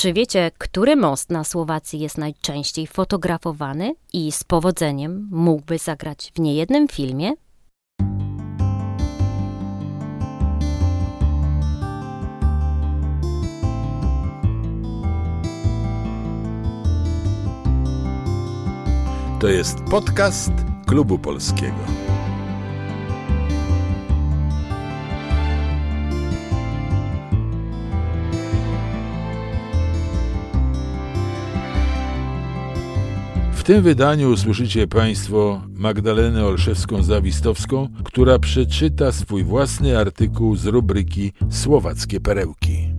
Czy wiecie, który most na Słowacji jest najczęściej fotografowany i z powodzeniem mógłby zagrać w niejednym filmie? To jest podcast Klubu Polskiego. Tym wydaniu usłyszycie Państwo Magdalenę Olszewską-Zawistowską, która przeczyta swój własny artykuł z rubryki Słowackie Perełki.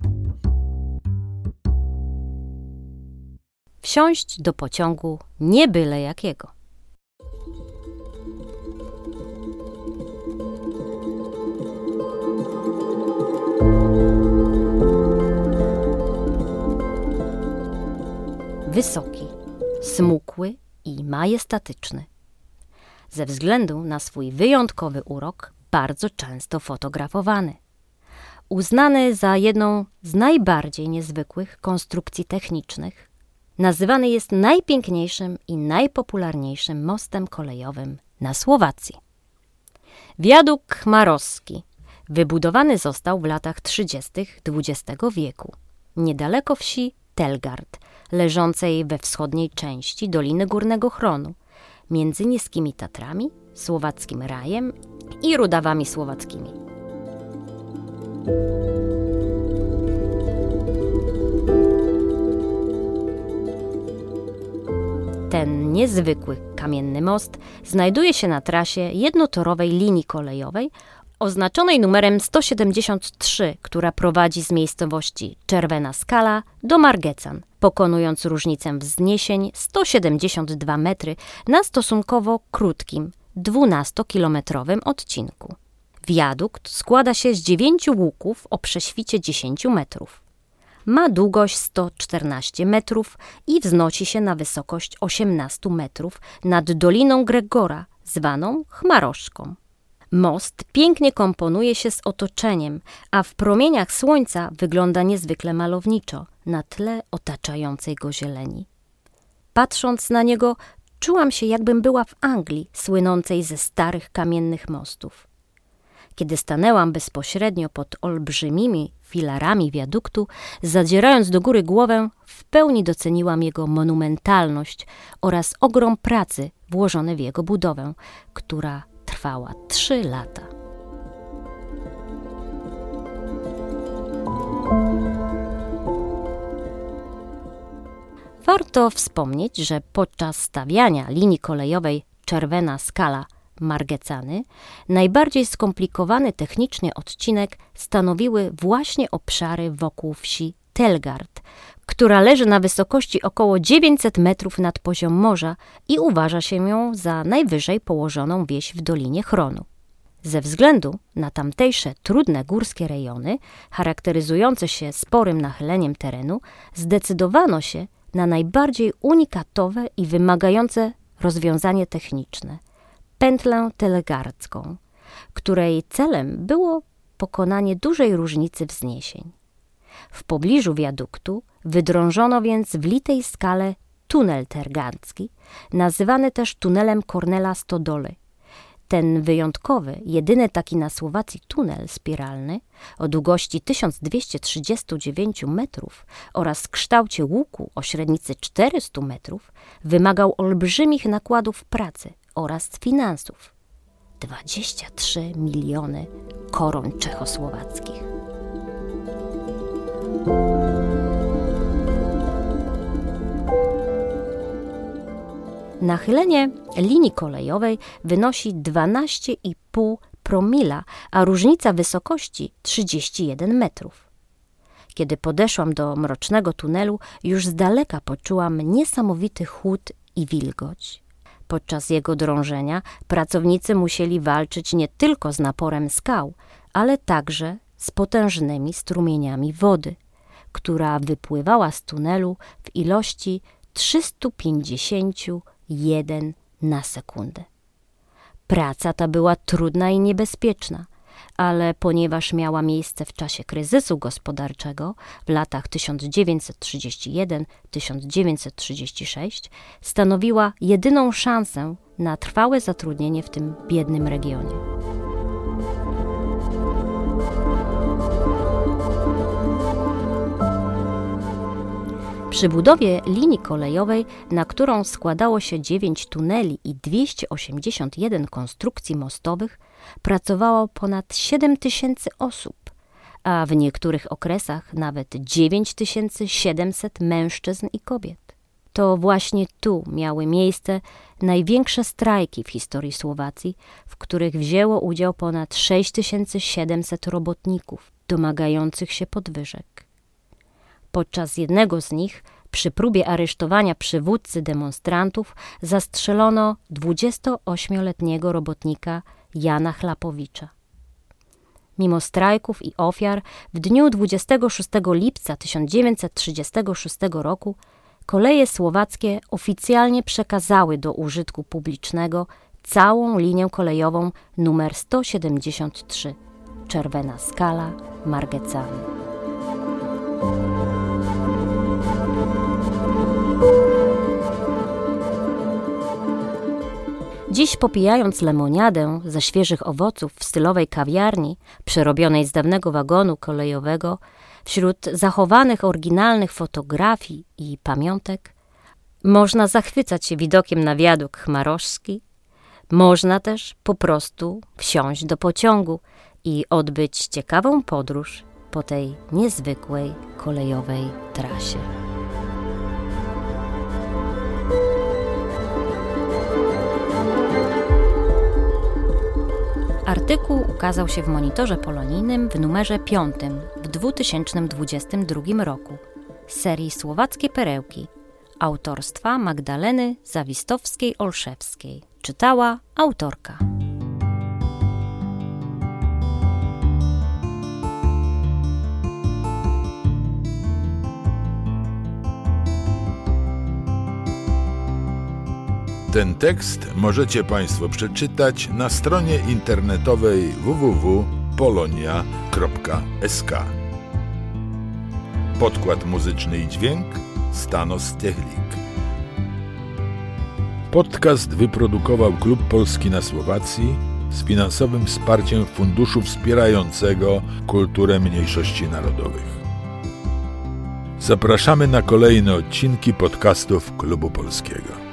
Wsiąść do pociągu nie byle jakiego. Wysoki, smukły i majestatyczny. Ze względu na swój wyjątkowy urok, bardzo często fotografowany. Uznany za jedną z najbardziej niezwykłych konstrukcji technicznych, nazywany jest najpiękniejszym i najpopularniejszym mostem kolejowym na Słowacji. Wiaduk Chmarowski wybudowany został w latach 30. XX wieku, niedaleko wsi Telgard, leżącej we wschodniej części Doliny Górnego Chronu, między niskimi Tatrami, Słowackim Rajem i Rudawami Słowackimi. Ten niezwykły kamienny most znajduje się na trasie jednotorowej linii kolejowej oznaczonej numerem 173, która prowadzi z miejscowości Czerwena Skala do Margecan, pokonując różnicę wzniesień 172 metry na stosunkowo krótkim, 12-kilometrowym odcinku. Wiadukt składa się z dziewięciu łuków o prześwicie 10 metrów. Ma długość 114 metrów i wznosi się na wysokość 18 metrów nad Doliną Gregora, zwaną Chmaroszką. Most pięknie komponuje się z otoczeniem, a w promieniach słońca wygląda niezwykle malowniczo na tle otaczającej go zieleni. Patrząc na niego, czułam się, jakbym była w Anglii, słynącej ze starych kamiennych mostów. Kiedy stanęłam bezpośrednio pod olbrzymimi filarami wiaduktu, zadzierając do góry głowę, w pełni doceniłam jego monumentalność oraz ogrom pracy włożony w jego budowę, która trwała trzy lata. Warto wspomnieć, że podczas stawiania linii kolejowej Czerwena Skala Margecany, najbardziej skomplikowany technicznie odcinek stanowiły właśnie obszary wokół wsi Telgard, która leży na wysokości około 900 metrów nad poziom morza i uważa się ją za najwyżej położoną wieś w Dolinie Chronu. Ze względu na tamtejsze trudne górskie rejony, charakteryzujące się sporym nachyleniem terenu, zdecydowano się na najbardziej unikatowe i wymagające rozwiązanie techniczne pętlę telegardzką, której celem było pokonanie dużej różnicy wzniesień. W pobliżu wiaduktu wydrążono więc w litej skale tunel tergancki, nazywany też tunelem Kornela Stodole. Ten wyjątkowy, jedyny taki na Słowacji tunel spiralny o długości 1239 metrów oraz kształcie łuku o średnicy 400 metrów wymagał olbrzymich nakładów pracy oraz finansów. 23 miliony koron czechosłowackich. Nachylenie linii kolejowej wynosi 12,5 promila, a różnica wysokości 31 metrów. Kiedy podeszłam do mrocznego tunelu, już z daleka poczułam niesamowity chłód i wilgoć. Podczas jego drążenia pracownicy musieli walczyć nie tylko z naporem skał, ale także z potężnymi strumieniami wody, która wypływała z tunelu w ilości 351 na sekundę. Praca ta była trudna i niebezpieczna, ale ponieważ miała miejsce w czasie kryzysu gospodarczego w latach 1931-1936, stanowiła jedyną szansę na trwałe zatrudnienie w tym biednym regionie. Przy budowie linii kolejowej, na którą składało się 9 tuneli i 281 konstrukcji mostowych, pracowało ponad 7 tysięcy osób, a w niektórych okresach nawet 9700 mężczyzn i kobiet. To właśnie tu miały miejsce największe strajki w historii Słowacji, w których wzięło udział ponad 6700 robotników domagających się podwyżek. Podczas jednego z nich, przy próbie aresztowania przywódcy demonstrantów, zastrzelono 28-letniego robotnika Jana Chlapowicza. Mimo strajków i ofiar, w dniu 26 lipca 1936 roku koleje słowackie oficjalnie przekazały do użytku publicznego całą linię kolejową numer 173 Czerwena Skala Margecany. Dziś popijając lemoniadę ze świeżych owoców w stylowej kawiarni, przerobionej z dawnego wagonu kolejowego, wśród zachowanych oryginalnych fotografii i pamiątek, można zachwycać się widokiem na wiaduk Chmaroszski, można też po prostu wsiąść do pociągu i odbyć ciekawą podróż po tej niezwykłej kolejowej trasie. Artykuł ukazał się w monitorze polonijnym w numerze 5 w 2022 roku serii Słowackie Perełki autorstwa Magdaleny Zawistowskiej-Olszewskiej. Czytała autorka. Ten tekst możecie Państwo przeczytać na stronie internetowej www.polonia.sk. Podkład muzyczny i dźwięk Stanos Technik. Podcast wyprodukował Klub Polski na Słowacji z finansowym wsparciem Funduszu Wspierającego Kulturę Mniejszości Narodowych. Zapraszamy na kolejne odcinki podcastów Klubu Polskiego.